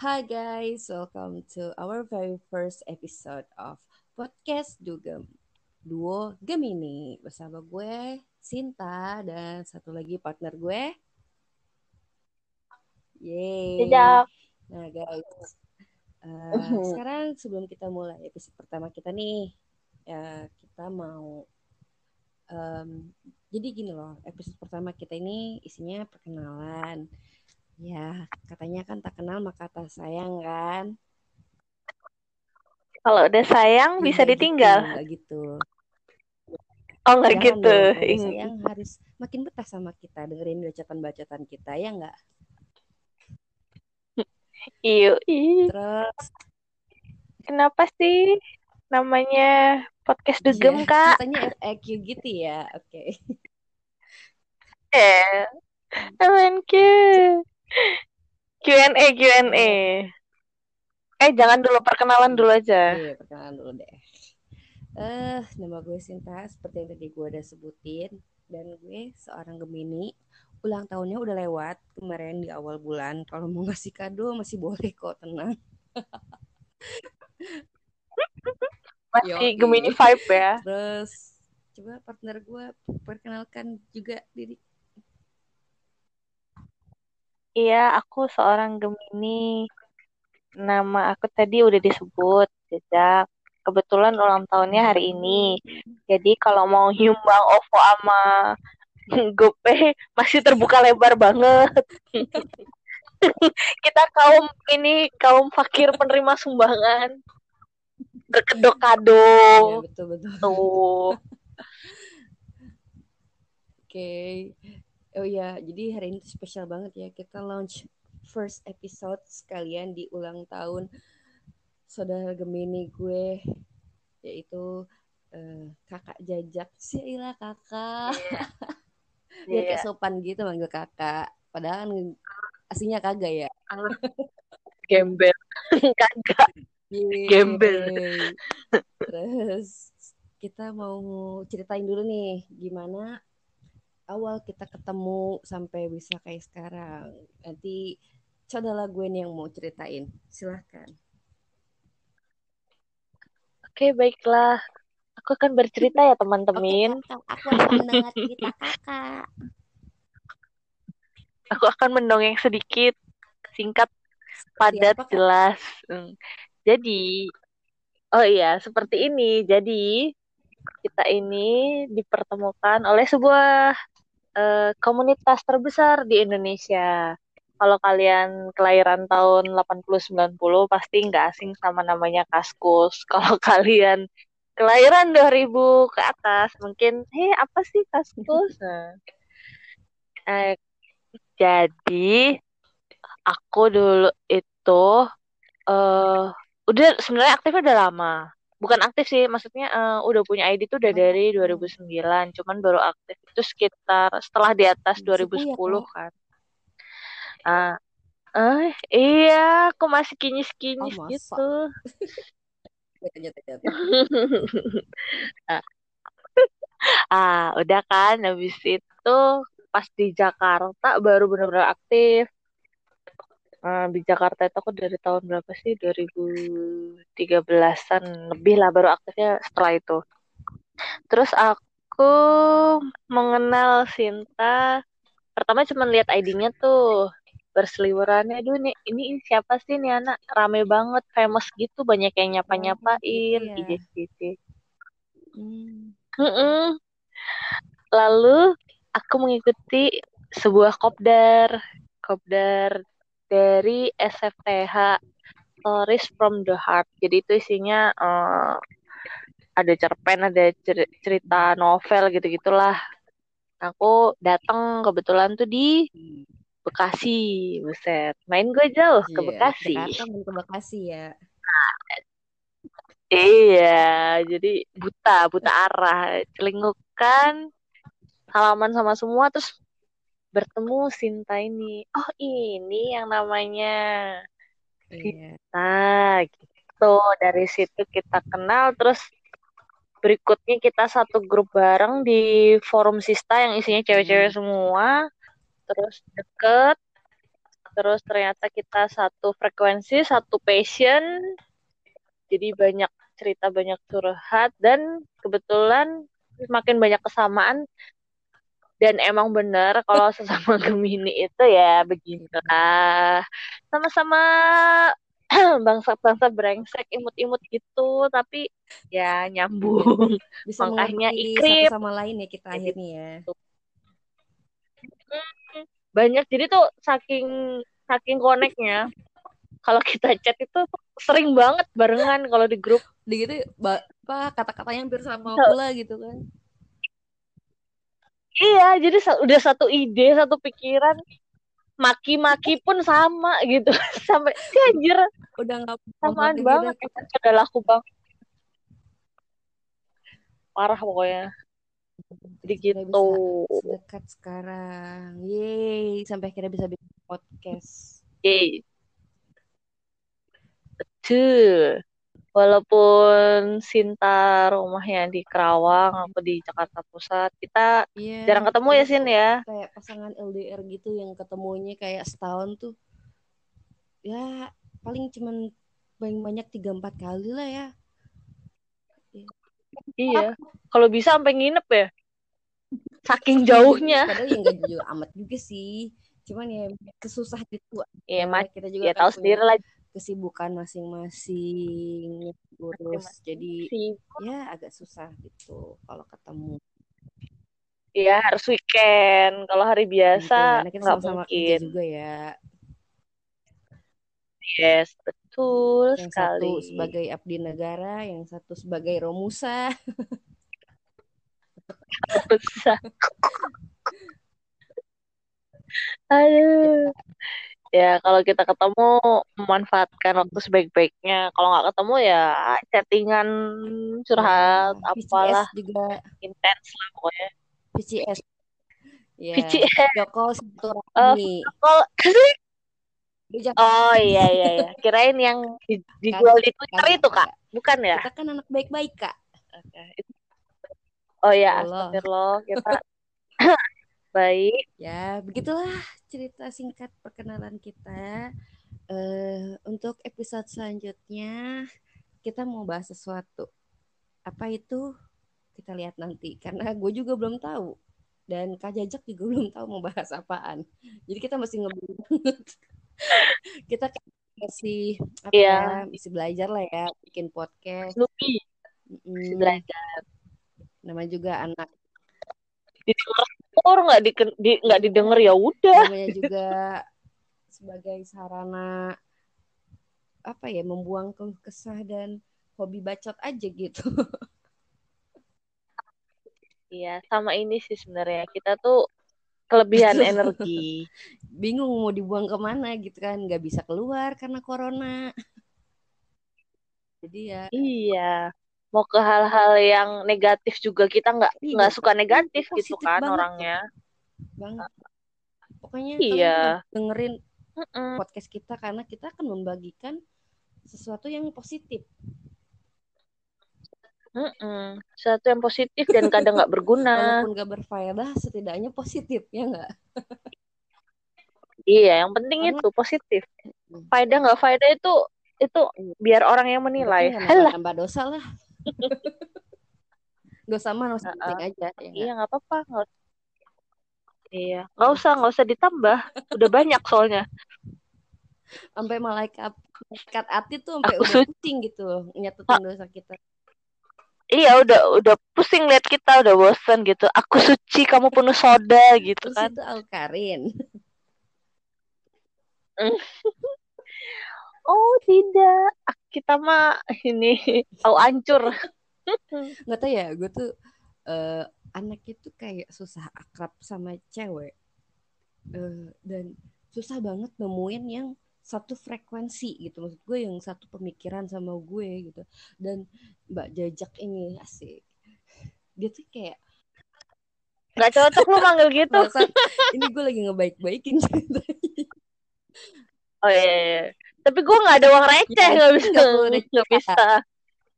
Hi guys, welcome to our very first episode of podcast Dugem Duo Gemini. Bersama gue Sinta dan satu lagi partner gue. Yeay. Nah guys, uh, sekarang sebelum kita mulai episode pertama kita nih, ya kita mau um, jadi gini loh, episode pertama kita ini isinya perkenalan Ya, katanya kan tak kenal maka tak sayang kan? Kalau udah sayang bisa gitu, ditinggal. Gitu, gitu. Oh nggak gitu. Dong, sayang harus makin betah sama kita dengerin bacaan-bacaan kita ya nggak? Iyo. Terus kenapa sih namanya podcast dugem kak? Katanya FAQ gitu ya, oke. Okay. Eh, FAQ. Q&A Q&A. Eh jangan dulu perkenalan dulu aja. Iya perkenalan dulu deh. Eh uh, nama gue Sinta seperti yang tadi gue udah sebutin dan gue seorang Gemini. Ulang tahunnya udah lewat kemarin di awal bulan. Kalau mau ngasih kado masih boleh kok tenang. masih Yo, Gemini vibe ya. Terus coba partner gue perkenalkan juga diri Iya, aku seorang Gemini. Nama aku tadi udah disebut, Jejak. Kebetulan ulang tahunnya hari ini. Jadi kalau mau nyumbang OVO sama GoPay masih terbuka lebar banget. Kita kaum ini kaum fakir penerima sumbangan. Berkedok kado. Ya, betul betul. Tuh. Oke. Okay. Oh ya, jadi hari ini spesial banget ya. Kita launch first episode sekalian di ulang tahun saudara Gemini gue yaitu uh, kakak jajak Sila kakak. Yeah. Yeah. kayak sopan gitu manggil kakak. Padahal kan aslinya kagak ya. Gembel. kagak. Gembel. Terus kita mau ceritain dulu nih gimana awal kita ketemu sampai bisa kayak sekarang. Nanti coba gue nih yang mau ceritain. Silahkan. Oke, baiklah. Aku akan bercerita ya, teman-teman. Aku akan mendengar cerita kakak. Aku akan mendongeng sedikit, singkat, padat, jelas. Hmm. Jadi, oh iya, seperti ini. Jadi, kita ini dipertemukan oleh sebuah uh, komunitas terbesar di Indonesia. Kalau kalian kelahiran tahun 80-90 pasti nggak asing sama namanya Kaskus. Kalau kalian kelahiran 2000 ke atas mungkin, hei apa sih Kaskus? Nah, eh, jadi aku dulu itu uh, udah sebenarnya aktifnya udah lama bukan aktif sih maksudnya uh, udah punya ID tuh udah dari 2009 cuman baru aktif itu sekitar setelah di atas 2010 ya, kan. Ah uh, iya aku masih kinyis-kinyis oh, gitu. Ah. ah udah kan habis itu pas di Jakarta baru benar-benar aktif uh, di Jakarta itu aku dari tahun berapa sih? 2013an lebih lah baru aktifnya setelah itu. Terus aku mengenal Sinta pertama cuma lihat ID-nya tuh berseliwerannya. Aduh nih ini, siapa sih nih anak? Rame banget famous gitu banyak yang nyapa nyapain oh, gitu, gitu. Hmm. lalu aku mengikuti sebuah kopdar. Kopdar dari SFTH Stories from the Heart. Jadi itu isinya uh, ada cerpen, ada cerita novel gitu-gitulah. Aku datang kebetulan tuh di Bekasi, buset. Main gue jauh yeah, ke iya, Bekasi. Datang ke Bekasi ya. iya, jadi buta, buta arah, celingukan, salaman sama semua, terus bertemu Sinta ini. Oh ini yang namanya iya. Sinta gitu. Dari situ kita kenal terus berikutnya kita satu grup bareng di forum Sista yang isinya cewek-cewek semua. Terus deket. terus ternyata kita satu frekuensi satu passion jadi banyak cerita banyak curhat dan kebetulan makin banyak kesamaan dan emang benar kalau sesama Gemini itu ya beginilah. Sama-sama bangsa-bangsa brengsek imut-imut gitu tapi ya nyambung. Bisa makanya ikrip. sama lain ya kita akhirnya ya. banyak. Jadi tuh saking saking koneknya kalau kita chat itu sering banget barengan kalau di grup. Di gitu apa kata-katanya hampir sama pula gitu kan iya jadi udah satu ide satu pikiran maki-maki pun sama gitu. Sampai anjir udah nggak samaan banget. kita udah laku banget. Parah pokoknya. Jadi gitu. dekat sekarang. Yeay sampai akhirnya bisa bikin podcast. Yeay. Betul walaupun Sinta rumahnya di Kerawang aku di Jakarta Pusat kita yeah, jarang ketemu ya Sin ya? kayak pasangan LDR gitu yang ketemunya kayak setahun tuh. Ya paling cuman paling banyak tiga empat kali lah ya. Iya kalau bisa sampai nginep ya? Saking jauhnya. padahal yang gak jauh amat juga sih. Cuman ya kesusah gitu iya kita juga ya tahu sendiri lah kesibukan masing-masing urus jadi ya agak susah gitu kalau ketemu. Iya harus weekend. Kalau hari biasa gitu, nggak sama mungkin. juga ya. Yes betul yang sekali. satu sebagai abdi negara yang satu sebagai romusa. Romusa. Aduh ya kalau kita ketemu memanfaatkan waktu sebaik-baiknya. Kalau nggak ketemu ya chattingan curhat ya, apalah. Juga. Intens lah pokoknya. PCS ya PCS Joko silaturahmi uh, oh iya iya iya. Kirain yang di, dijual di Twitter itu kak? bukan ya? Kita kan anak baik-baik kak. Oh ya astagfirullah kita baik ya begitulah cerita singkat perkenalan kita. Uh, untuk episode selanjutnya kita mau bahas sesuatu. Apa itu? Kita lihat nanti karena gue juga belum tahu dan Kak Jajak juga belum tahu mau bahas apaan. Jadi kita masih ngebut. kita masih apa yeah. ya, masih belajar lah ya bikin podcast. Snoopy. Mm. belajar. Nama juga anak or nggak di nggak didengar ya udah. Namanya juga sebagai sarana apa ya membuang kesah dan hobi bacot aja gitu. Iya sama ini sih sebenarnya. Kita tuh kelebihan energi. Bingung mau dibuang ke mana gitu kan. Nggak bisa keluar karena corona. Jadi ya iya mau ke hal-hal yang negatif juga kita nggak iya, nggak suka negatif gitu kan orangnya banget pokoknya iya dengerin mm -mm. podcast kita karena kita akan membagikan sesuatu yang positif Mm -mm. Sesuatu yang positif dan kadang nggak berguna. Walaupun nggak berfaedah, setidaknya positif ya nggak? iya, yang penting Karena... itu positif. Faedah nggak faedah itu itu iya. biar orang yang menilai. Nambah, nambah dosa lah. Gak sama nggak usah uh, aja. Ya iya nggak apa-apa. Iya, nggak usah nggak usah ditambah. Udah banyak soalnya. Sampai malaikat malaikat hati tuh sampai udah pusing gitu nyatetin dosa kita. Iya udah udah pusing lihat kita udah bosan gitu. Aku suci kamu penuh soda gitu Terus kan. itu Alkarin. Oh tidak. Kita mah ini tahu ancur. Nggak tahu ya gue tuh uh, anak itu kayak susah akrab sama cewek. Uh, dan susah banget nemuin yang satu frekuensi gitu. Maksud gue yang satu pemikiran sama gue gitu. Dan mbak jajak ini asik. Dia tuh kayak nggak cocok lu manggil gitu. Ini gue lagi ngebaik-baikin oh iya, iya. Tapi gue nggak ada uang receh nggak bisa nggak bisa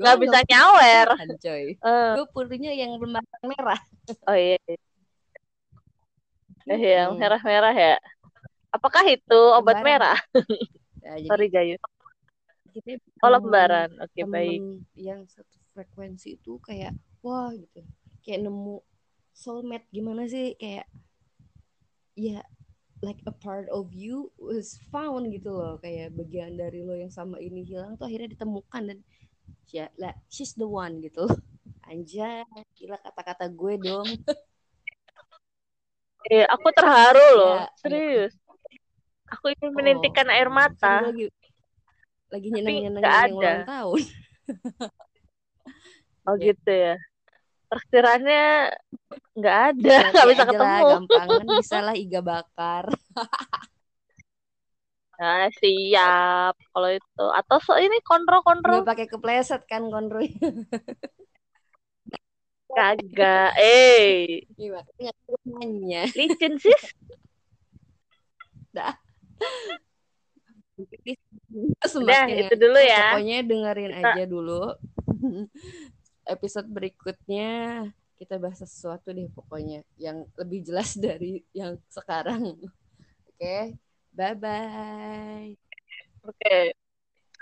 nggak bisa nyawer coy uh. gue punya yang lembaran merah oh iya, iya. Eh, yang merah-merah ya Apakah itu obat Lembaran. merah? Nah, jadi Sorry Gayu. Oh lembaran. Oke temen baik. yang satu frekuensi itu kayak wah gitu kayak nemu soulmate gimana sih kayak ya like a part of you was found gitu loh kayak bagian dari lo yang sama ini hilang tuh akhirnya ditemukan dan ya lah she's the one gitu anjay gila kata-kata gue dong Eh, aku terharu loh. ya Serius. Aku ingin oh menintikan air kan mata. lagi lagi nggak yang ulang tahun Oh ya gitu ya. Traktirannya nggak ada. Nggak bisa lah ketemu. gampang kan bisa lah iga bakar Nah, siap. Kalau itu. Atau so ini nggak kontrol-kontrol. pakai kepleset kan konroy Kagak. Eh, Iya, aku nanya licin sis. dah Udah, itu dulu ya. pokoknya dengerin aja dulu episode berikutnya kita bahas sesuatu deh pokoknya yang lebih jelas dari yang sekarang oke bye bye oke.